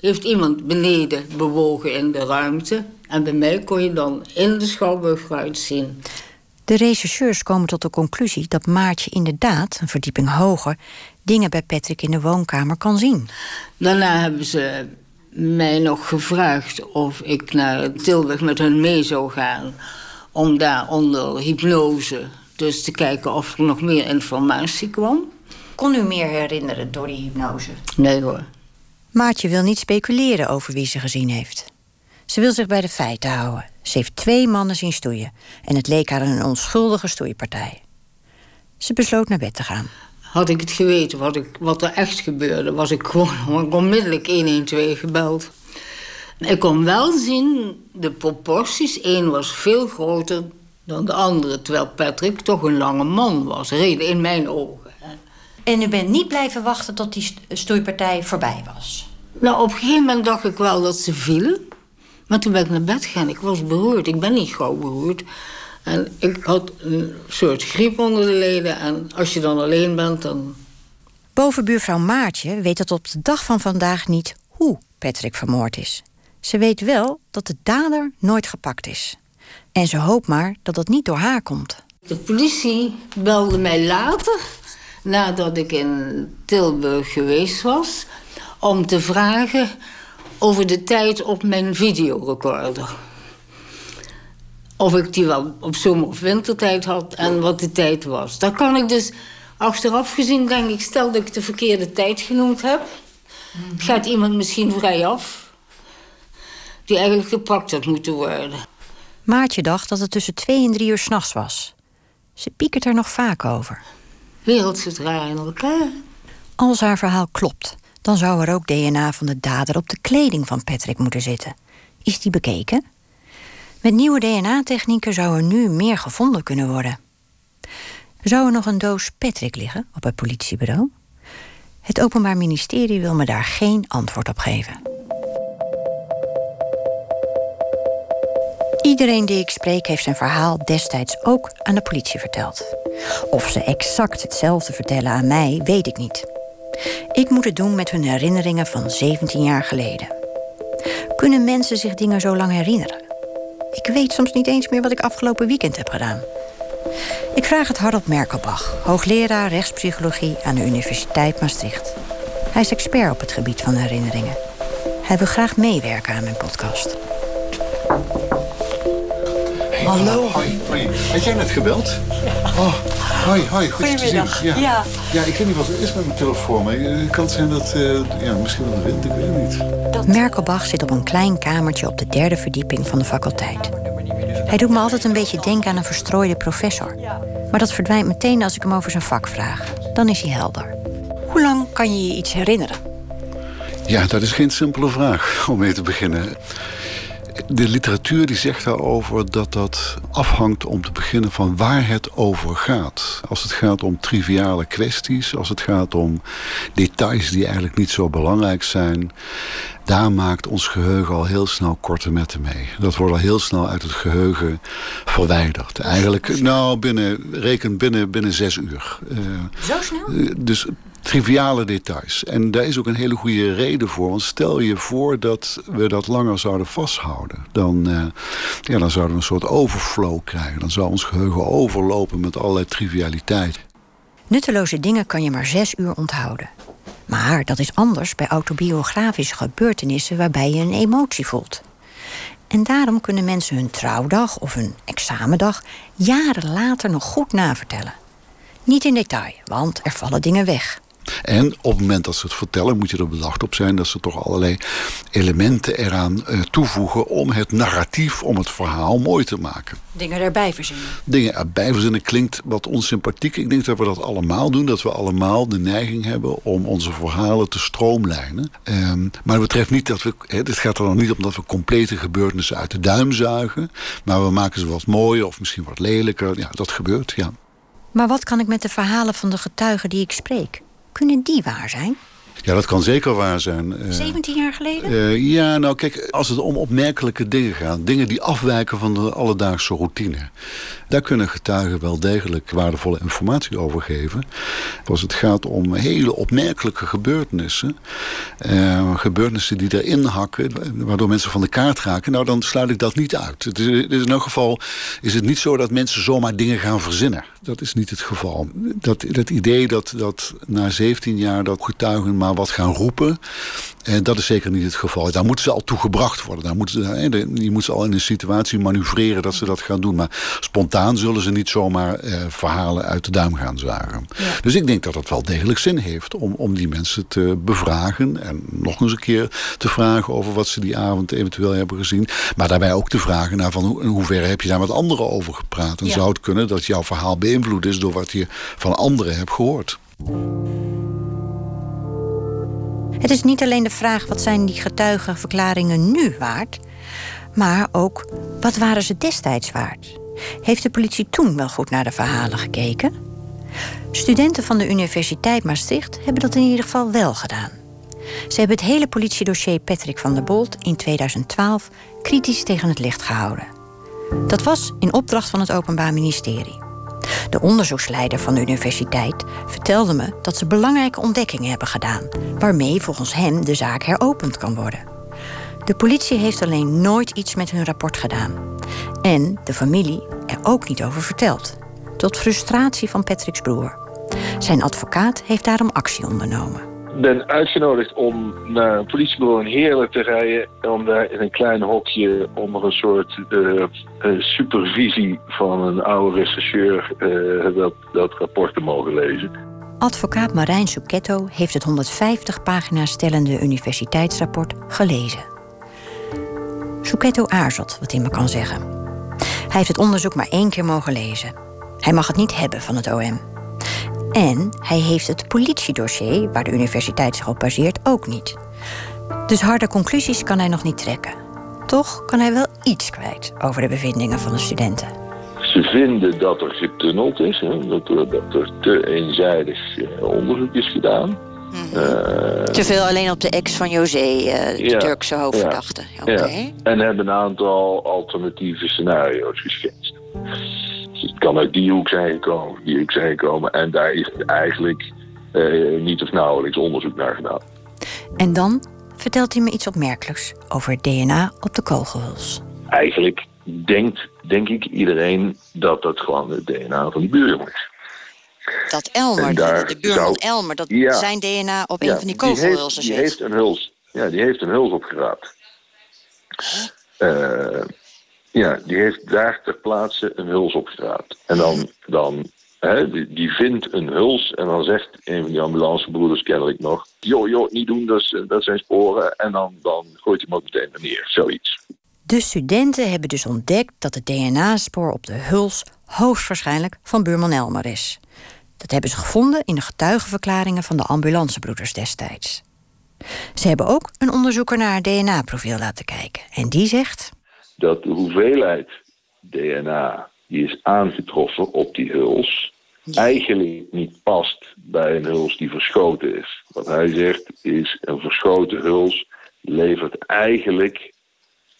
Heeft iemand beneden bewogen in de ruimte. En bij mij kon je dan in de Schouwburg zien. De rechercheurs komen tot de conclusie dat Maartje inderdaad, een verdieping hoger, dingen bij Patrick in de woonkamer kan zien. Daarna hebben ze mij nog gevraagd of ik naar Tilburg met hen mee zou gaan. Om daar onder hypnose dus te kijken of er nog meer informatie kwam. Kon u meer herinneren door die hypnose? Nee hoor. Maartje wil niet speculeren over wie ze gezien heeft. Ze wil zich bij de feiten houden. Ze heeft twee mannen zien stoeien en het leek haar een onschuldige stoeipartij. Ze besloot naar bed te gaan. Had ik het geweten wat, ik, wat er echt gebeurde, was ik gewoon onmiddellijk 112 gebeld. Ik kon wel zien, de proporties, één was veel groter dan de andere, terwijl Patrick toch een lange man was, reden in mijn ogen. En u bent niet blijven wachten tot die stoeipartij voorbij was? Nou, op een gegeven moment dacht ik wel dat ze vielen. Maar toen ben ik naar bed gegaan. Ik was beroerd. Ik ben niet gauw beroerd. En ik had een soort griep onder de leden. En als je dan alleen bent, dan... Bovenbuurvrouw Maartje weet dat op de dag van vandaag niet hoe Patrick vermoord is. Ze weet wel dat de dader nooit gepakt is. En ze hoopt maar dat dat niet door haar komt. De politie belde mij later, nadat ik in Tilburg geweest was... om te vragen over de tijd op mijn videorecorder. Of ik die wel op zomer- of wintertijd had en wat de tijd was. Daar kan ik dus achteraf gezien, denk ik, stel dat ik de verkeerde tijd genoemd heb, gaat iemand misschien vrij af die eigenlijk gepakt had moeten worden. Maartje dacht dat het tussen twee en drie uur s'nachts was. Ze piekert er nog vaak over. Wereldse draaien in elkaar. Als haar verhaal klopt, dan zou er ook DNA van de dader op de kleding van Patrick moeten zitten. Is die bekeken? Met nieuwe DNA-technieken zou er nu meer gevonden kunnen worden. Zou er nog een doos Patrick liggen op het politiebureau? Het Openbaar Ministerie wil me daar geen antwoord op geven. Iedereen die ik spreek heeft zijn verhaal destijds ook aan de politie verteld. Of ze exact hetzelfde vertellen aan mij, weet ik niet. Ik moet het doen met hun herinneringen van 17 jaar geleden. Kunnen mensen zich dingen zo lang herinneren? Ik weet soms niet eens meer wat ik afgelopen weekend heb gedaan. Ik vraag het Harold Merkelbach, hoogleraar rechtspsychologie aan de Universiteit Maastricht. Hij is expert op het gebied van herinneringen. Hij wil graag meewerken aan mijn podcast. Hallo. Hoi, hoi. Had jij net gebeld? Oh, hoi, hoi. Goed je te zien. Goedemiddag. Ja. ja. ik weet niet wat er is met mijn telefoon. Maar het kan zijn dat, eh, ja, misschien wel de wind, ik weet het niet. Merkelbach zit op een klein kamertje op de derde verdieping van de faculteit. Hij doet me altijd een beetje denken aan een verstrooide professor. Maar dat verdwijnt meteen als ik hem over zijn vak vraag. Dan is hij helder. Hoe lang kan je je iets herinneren? Ja, dat is geen simpele vraag om mee te beginnen. De literatuur die zegt daarover dat dat afhangt om te beginnen van waar het over gaat. Als het gaat om triviale kwesties, als het gaat om details die eigenlijk niet zo belangrijk zijn, daar maakt ons geheugen al heel snel korte metten mee. Dat wordt al heel snel uit het geheugen verwijderd. Eigenlijk, nou, binnen, reken binnen, binnen zes uur. Uh, Zo snel? dus triviale details. En daar is ook een hele goede reden voor. Want stel je voor dat we dat langer zouden vasthouden. Dan, uh, ja, dan zouden we een soort overflow krijgen. Dan zou ons geheugen overlopen met allerlei trivialiteit. Nutteloze dingen kan je maar zes uur onthouden. Maar dat is anders bij autobiografische gebeurtenissen waarbij je een emotie voelt. En daarom kunnen mensen hun trouwdag of hun examendag jaren later nog goed navertellen. Niet in detail, want er vallen dingen weg. En op het moment dat ze het vertellen, moet je er bedacht op zijn dat ze toch allerlei elementen eraan uh, toevoegen om het narratief, om het verhaal mooi te maken. Dingen erbij verzinnen. Dingen erbij verzinnen klinkt wat onsympathiek. Ik denk dat we dat allemaal doen, dat we allemaal de neiging hebben om onze verhalen te stroomlijnen. Um, maar het betreft niet dat we, het gaat er dan niet om dat we complete gebeurtenissen uit de duim zuigen, maar we maken ze wat mooier of misschien wat lelijker. Ja, dat gebeurt, ja. Maar wat kan ik met de verhalen van de getuigen die ik spreek? Kunnen die waar zijn? Ja, dat kan zeker waar zijn. 17 jaar geleden? Uh, ja, nou kijk, als het om opmerkelijke dingen gaat... dingen die afwijken van de alledaagse routine... daar kunnen getuigen wel degelijk waardevolle informatie over geven. Als het gaat om hele opmerkelijke gebeurtenissen... Uh, gebeurtenissen die erin hakken... waardoor mensen van de kaart raken... nou, dan sluit ik dat niet uit. Het is, in elk geval is het niet zo dat mensen zomaar dingen gaan verzinnen. Dat is niet het geval. Dat, dat idee dat, dat na 17 jaar dat getuigen maar wat gaan roepen. En dat is zeker niet het geval. Daar moeten ze al toe gebracht worden. Daar moeten ze, je moet ze al in een situatie manoeuvreren dat ze dat gaan doen. Maar spontaan zullen ze niet zomaar eh, verhalen uit de duim gaan zagen. Ja. Dus ik denk dat het wel degelijk zin heeft om, om die mensen te bevragen. En nog eens een keer te vragen over wat ze die avond eventueel hebben gezien. Maar daarbij ook te vragen naar van hoe, in hoeverre heb je daar met anderen over gepraat. En ja. zou het kunnen dat jouw verhaal beïnvloed is door wat je van anderen hebt gehoord. Het is niet alleen de vraag wat zijn die getuigenverklaringen nu waard, maar ook wat waren ze destijds waard? Heeft de politie toen wel goed naar de verhalen gekeken? Studenten van de Universiteit Maastricht hebben dat in ieder geval wel gedaan. Ze hebben het hele politiedossier Patrick van der Bolt in 2012 kritisch tegen het licht gehouden. Dat was in opdracht van het Openbaar Ministerie. De onderzoeksleider van de universiteit vertelde me dat ze belangrijke ontdekkingen hebben gedaan, waarmee volgens hem de zaak heropend kan worden. De politie heeft alleen nooit iets met hun rapport gedaan. En de familie er ook niet over verteld. Tot frustratie van Patrick's broer. Zijn advocaat heeft daarom actie ondernomen ben uitgenodigd om naar een politiebureau in Heerlen te rijden. Om daar in een klein hokje onder een soort uh, supervisie van een oude rechercheur uh, dat, dat rapport te mogen lezen. Advocaat Marijn Succhetto heeft het 150 pagina's stellende universiteitsrapport gelezen. Succhetto aarzelt wat hij me kan zeggen. Hij heeft het onderzoek maar één keer mogen lezen. Hij mag het niet hebben van het OM. En hij heeft het politiedossier, waar de universiteit zich op baseert, ook niet. Dus harde conclusies kan hij nog niet trekken. Toch kan hij wel iets kwijt over de bevindingen van de studenten. Ze vinden dat er getunneld is, hè, dat, er, dat er te eenzijdig uh, onderzoek is gedaan. Mm -hmm. uh, te veel alleen op de ex van José, uh, de ja, Turkse hoofdverdachte. Ja, okay. ja. En hebben een aantal alternatieve scenario's geschetst. Het kan uit die hoek zijn gekomen, die hoek zijn gekomen. En daar is eigenlijk uh, niet of nauwelijks onderzoek naar gedaan. En dan vertelt hij me iets opmerkelijks over DNA op de kogelhuls. Eigenlijk denkt, denk ik, iedereen dat dat gewoon het DNA van die buurman is. Dat Elmer, de, de buurman zou, Elmer, dat ja, zijn DNA op ja, een van die kogelhulsen zit. Die heeft een huls, ja, die heeft een huls opgeraapt. Uh, ja, die heeft daar ter plaatse een huls opgeraapt. En dan, dan hè, die, vindt een huls en dan zegt een van die ambulancebroeders kennelijk nog... joh, joh, niet doen, dat, is, dat zijn sporen. En dan, dan gooit hij hem ook meteen neer, zoiets. De studenten hebben dus ontdekt dat het DNA-spoor op de huls hoogstwaarschijnlijk van buurman Elmer is. Dat hebben ze gevonden in de getuigenverklaringen van de ambulancebroeders destijds. Ze hebben ook een onderzoeker naar het DNA-profiel laten kijken. En die zegt. Dat de hoeveelheid DNA die is aangetroffen op die huls. eigenlijk niet past bij een huls die verschoten is. Wat hij zegt is: een verschoten huls levert eigenlijk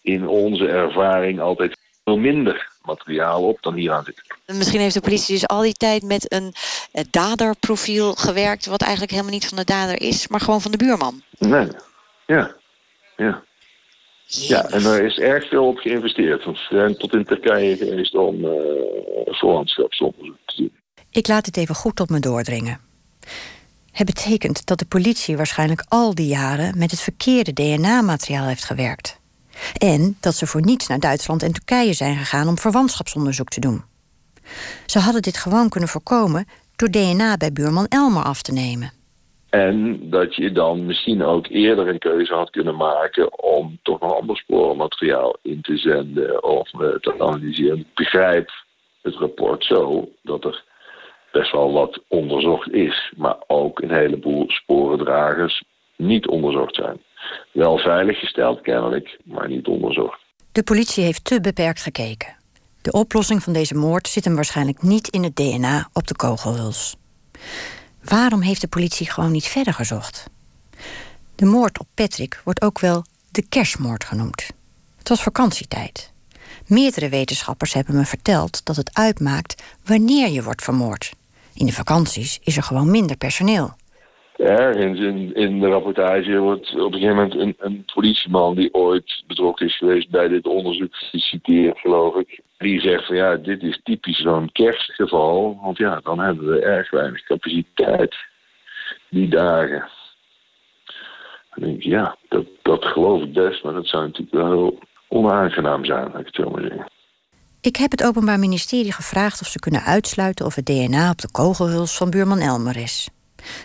in onze ervaring altijd veel minder materiaal op dan hier aan zit. Misschien heeft de politie dus al die tijd met een eh, daderprofiel gewerkt, wat eigenlijk helemaal niet van de dader is, maar gewoon van de buurman. Nee, ja, ja. Ja, en daar is erg veel op geïnvesteerd. Want tot in Turkije geweest om uh, verwantschapsonderzoek te doen. Ik laat het even goed op me doordringen. Het betekent dat de politie waarschijnlijk al die jaren met het verkeerde DNA-materiaal heeft gewerkt. En dat ze voor niets naar Duitsland en Turkije zijn gegaan om verwantschapsonderzoek te doen. Ze hadden dit gewoon kunnen voorkomen door DNA bij buurman Elmer af te nemen. En dat je dan misschien ook eerder een keuze had kunnen maken om toch nog ander sporenmateriaal in te zenden of te analyseren. Ik begrijp het rapport zo dat er best wel wat onderzocht is, maar ook een heleboel sporendragers niet onderzocht zijn. Wel veiliggesteld kennelijk, maar niet onderzocht. De politie heeft te beperkt gekeken. De oplossing van deze moord zit hem waarschijnlijk niet in het DNA op de kogelhuls. Waarom heeft de politie gewoon niet verder gezocht? De moord op Patrick wordt ook wel de kerstmoord genoemd. Het was vakantietijd. Meerdere wetenschappers hebben me verteld dat het uitmaakt wanneer je wordt vermoord. In de vakanties is er gewoon minder personeel. Ergens in, in de rapportage wordt op een gegeven moment een, een politieman die ooit betrokken is geweest bij dit onderzoek geciteerd, geloof ik. Die zegt van ja, dit is typisch zo'n kerstgeval, want ja, dan hebben we erg weinig capaciteit die dagen. Dan denk ik, ja, dat, dat geloof ik best, maar dat zou natuurlijk wel heel onaangenaam zijn, laat ik het zo maar zeggen. Ik heb het Openbaar Ministerie gevraagd of ze kunnen uitsluiten of het DNA op de kogelhuls van buurman Elmer is.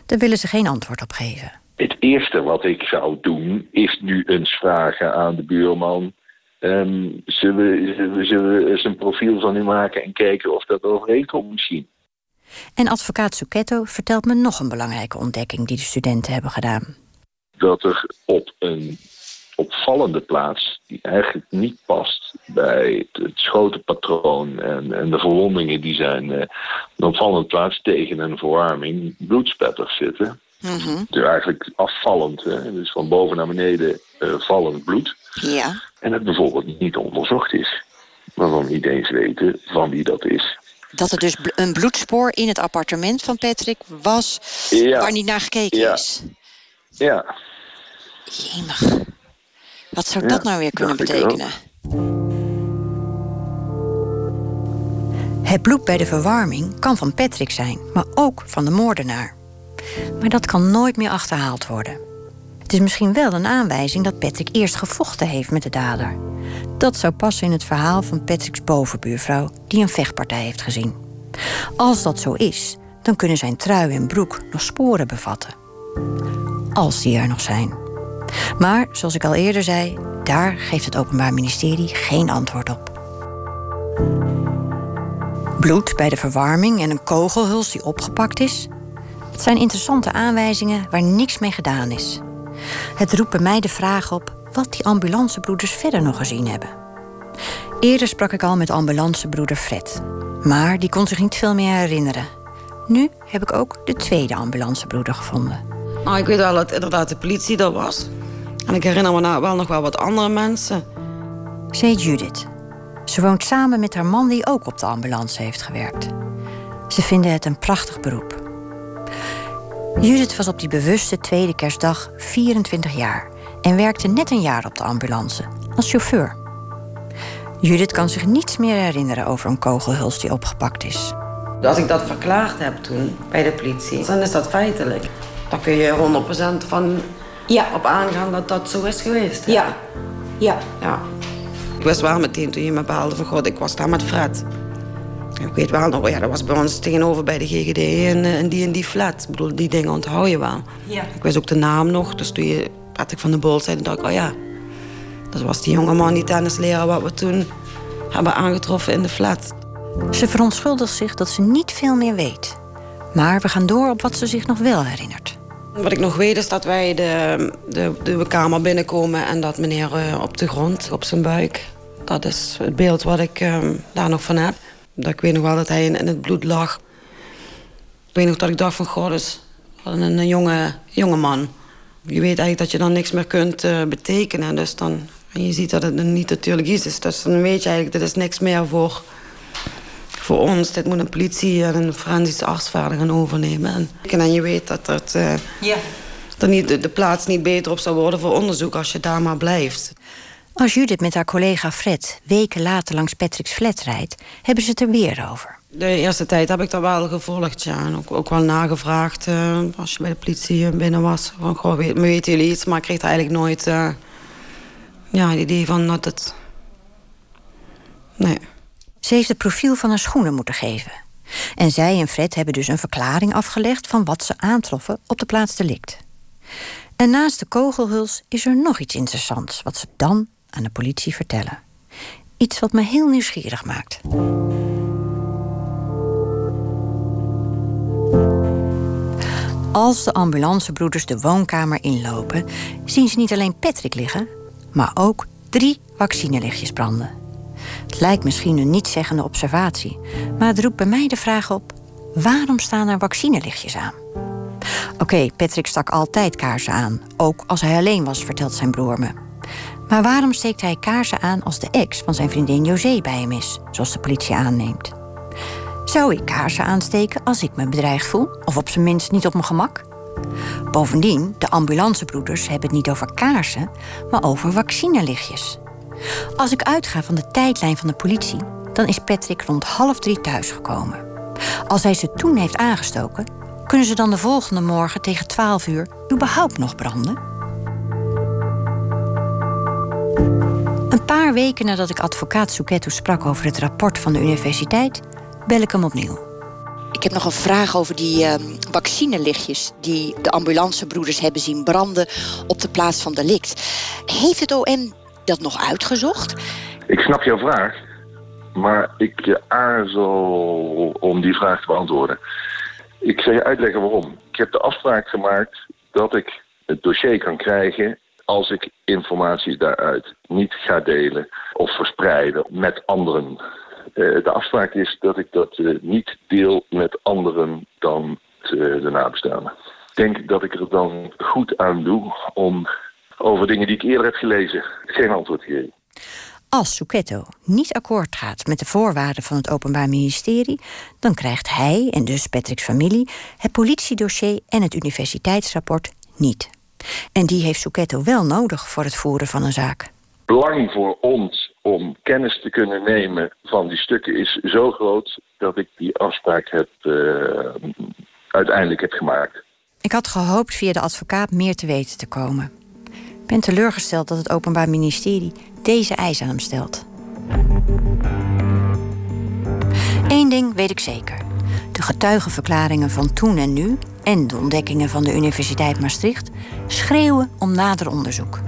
Daar willen ze geen antwoord op geven. Het eerste wat ik zou doen is nu eens vragen aan de buurman. Um, zullen, we, zullen, we, zullen we eens een profiel van u maken en kijken of dat overeenkomt misschien? En advocaat Succhetto vertelt me nog een belangrijke ontdekking die de studenten hebben gedaan. Dat er op een opvallende plaats, die eigenlijk niet past bij het schotenpatroon en, en de verwondingen die zijn, uh, een opvallende plaats tegen een verwarming, bloedspetters zitten. Mm Dus eigenlijk afvallend, hè? dus van boven naar beneden uh, vallend bloed. Ja. En het bijvoorbeeld niet onderzocht is. Waarvan niet eens weten van wie dat is. Dat er dus een bloedspoor in het appartement van Patrick was ja. waar niet naar gekeken ja. is. Ja. Jemig. Wat zou dat nou weer kunnen betekenen? Het bloed bij de verwarming kan van Patrick zijn, maar ook van de moordenaar. Maar dat kan nooit meer achterhaald worden. Het is misschien wel een aanwijzing dat Patrick eerst gevochten heeft met de dader. Dat zou passen in het verhaal van Patrick's bovenbuurvrouw, die een vechtpartij heeft gezien. Als dat zo is, dan kunnen zijn trui en broek nog sporen bevatten. Als die er nog zijn. Maar, zoals ik al eerder zei, daar geeft het Openbaar Ministerie geen antwoord op. Bloed bij de verwarming en een kogelhuls die opgepakt is. Het zijn interessante aanwijzingen waar niks mee gedaan is. Het roept bij mij de vraag op wat die ambulancebroeders verder nog gezien hebben. Eerder sprak ik al met ambulancebroeder Fred, maar die kon zich niet veel meer herinneren. Nu heb ik ook de tweede ambulancebroeder gevonden. Nou, ik weet wel dat inderdaad de politie er was. En ik herinner me nou wel nog wel wat andere mensen. Zei Judith. Ze woont samen met haar man die ook op de ambulance heeft gewerkt. Ze vinden het een prachtig beroep. Judith was op die bewuste tweede kerstdag 24 jaar en werkte net een jaar op de ambulance als chauffeur. Judith kan zich niets meer herinneren over een kogelhuls die opgepakt is. Als ik dat verklaard heb toen bij de politie, dan is dat feitelijk. Dan kun je 100% van ja. op aangaan dat dat zo is geweest. Hè? Ja. ja. Ja. Ik wist wel meteen toen je me belde van god, ik was daar met Fred. Ik weet wel nog, ja, dat was bij ons tegenover bij de GGD en, en die en die flat. Ik bedoel, die dingen onthoud je wel. Ja. Ik wist ook de naam nog, dus toen je Patrick van de Bol zei, dacht ik, oh ja. Dat was die jonge man, die tennisleraar, wat we toen hebben aangetroffen in de flat. Ze verontschuldigt zich dat ze niet veel meer weet. Maar we gaan door op wat ze zich nog wel herinnert. Wat ik nog weet is dat wij de, de, de kamer binnenkomen en dat meneer uh, op de grond, op zijn buik. Dat is het beeld wat ik uh, daar nog van heb. Dat ik weet nog wel dat hij in, in, het bloed lag. Ik weet nog dat ik dacht van god, is een, een jonge, jonge man. Je weet eigenlijk dat je dan niks meer kunt uh, betekenen. Dus dan, en je ziet dat het niet natuurlijk iets is. Dus dan weet je eigenlijk, dat is niks meer voor, voor ons. Dit moet een politie en een forensische arts verder gaan overnemen. En, en je weet dat het, uh, ja. er niet, de, de plaats niet beter op zou worden voor onderzoek als je daar maar blijft. Als Judith met haar collega Fred weken later langs Patrick's flat rijdt, hebben ze het er weer over. De eerste tijd heb ik dat wel gevolgd, ja. En ook, ook wel nagevraagd uh, als je bij de politie binnen was. Van, goh, weet, weten jullie iets? Maar ik kreeg eigenlijk nooit uh, ja, het idee van dat het... Nee. Ze heeft het profiel van haar schoenen moeten geven. En zij en Fred hebben dus een verklaring afgelegd... van wat ze aantroffen op de plaats delict. En naast de kogelhuls is er nog iets interessants... wat ze dan aan de politie vertellen. Iets wat me heel nieuwsgierig maakt. Als de ambulancebroeders de woonkamer inlopen, zien ze niet alleen Patrick liggen, maar ook drie vaccinelichtjes branden. Het lijkt misschien een nietszeggende observatie, maar het roept bij mij de vraag op: waarom staan er vaccinelichtjes aan? Oké, Patrick stak altijd kaarsen aan, ook als hij alleen was, vertelt zijn broer me. Maar waarom steekt hij kaarsen aan als de ex van zijn vriendin José bij hem is, zoals de politie aanneemt? Zou ik kaarsen aansteken als ik me bedreigd voel, of op zijn minst niet op mijn gemak? Bovendien, de ambulancebroeders hebben het niet over kaarsen, maar over vaccinelichtjes. Als ik uitga van de tijdlijn van de politie, dan is Patrick rond half drie thuisgekomen. Als hij ze toen heeft aangestoken, kunnen ze dan de volgende morgen tegen 12 uur überhaupt nog branden? Paar weken nadat ik advocaat Suketu sprak over het rapport van de universiteit, bel ik hem opnieuw. Ik heb nog een vraag over die uh, vaccinelichtjes die de ambulancebroeders hebben zien branden op de plaats van delict. Heeft het OM dat nog uitgezocht? Ik snap jouw vraag, maar ik aarzel om die vraag te beantwoorden. Ik zal je uitleggen waarom. Ik heb de afspraak gemaakt dat ik het dossier kan krijgen als ik informatie daaruit niet ga delen of verspreiden met anderen. Uh, de afspraak is dat ik dat uh, niet deel met anderen dan de, de nabestaanden. Ik denk dat ik er dan goed aan doe om over dingen die ik eerder heb gelezen geen antwoord te geven. Als Suketo niet akkoord gaat met de voorwaarden van het Openbaar Ministerie, dan krijgt hij en dus Patrick's familie het politiedossier en het universiteitsrapport niet. En die heeft Suketo wel nodig voor het voeren van een zaak. Belang voor ons om kennis te kunnen nemen van die stukken is zo groot dat ik die afspraak heb, uh, uiteindelijk heb gemaakt. Ik had gehoopt via de advocaat meer te weten te komen. Ik ben teleurgesteld dat het Openbaar Ministerie deze eis aan hem stelt. Eén ding weet ik zeker. De getuigenverklaringen van toen en nu en de ontdekkingen van de Universiteit Maastricht schreeuwen om nader onderzoek.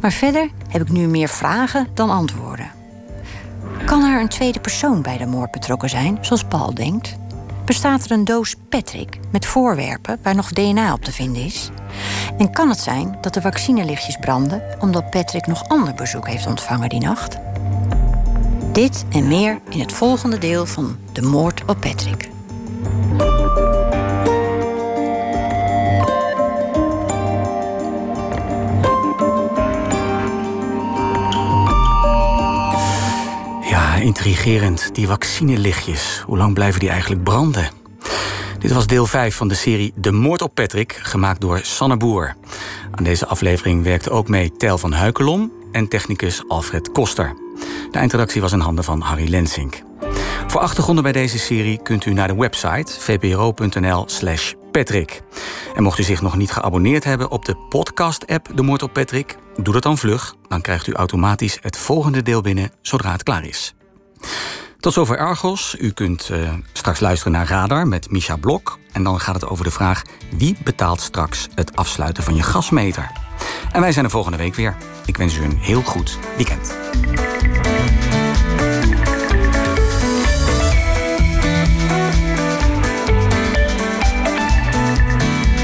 Maar verder heb ik nu meer vragen dan antwoorden. Kan er een tweede persoon bij de moord betrokken zijn, zoals Paul denkt? Bestaat er een doos Patrick met voorwerpen waar nog DNA op te vinden is? En kan het zijn dat de vaccinelichtjes branden omdat Patrick nog ander bezoek heeft ontvangen die nacht? Dit en meer in het volgende deel van De Moord op Patrick. Ja, intrigerend. Die vaccinelichtjes. Hoe lang blijven die eigenlijk branden? Dit was deel 5 van de serie De Moord op Patrick, gemaakt door Sanne Boer. Aan deze aflevering werkte ook mee Tel van Huikelom en technicus Alfred Koster. De eindredactie was in handen van Harry Lensink. Voor achtergronden bij deze serie kunt u naar de website vpro.nl/slash Patrick. En mocht u zich nog niet geabonneerd hebben op de podcast-app De Moord op Patrick, doe dat dan vlug. Dan krijgt u automatisch het volgende deel binnen zodra het klaar is. Tot zover Argos. U kunt uh, straks luisteren naar Radar met Misha Blok. En dan gaat het over de vraag: wie betaalt straks het afsluiten van je gasmeter? En wij zijn er volgende week weer. Ik wens u een heel goed weekend.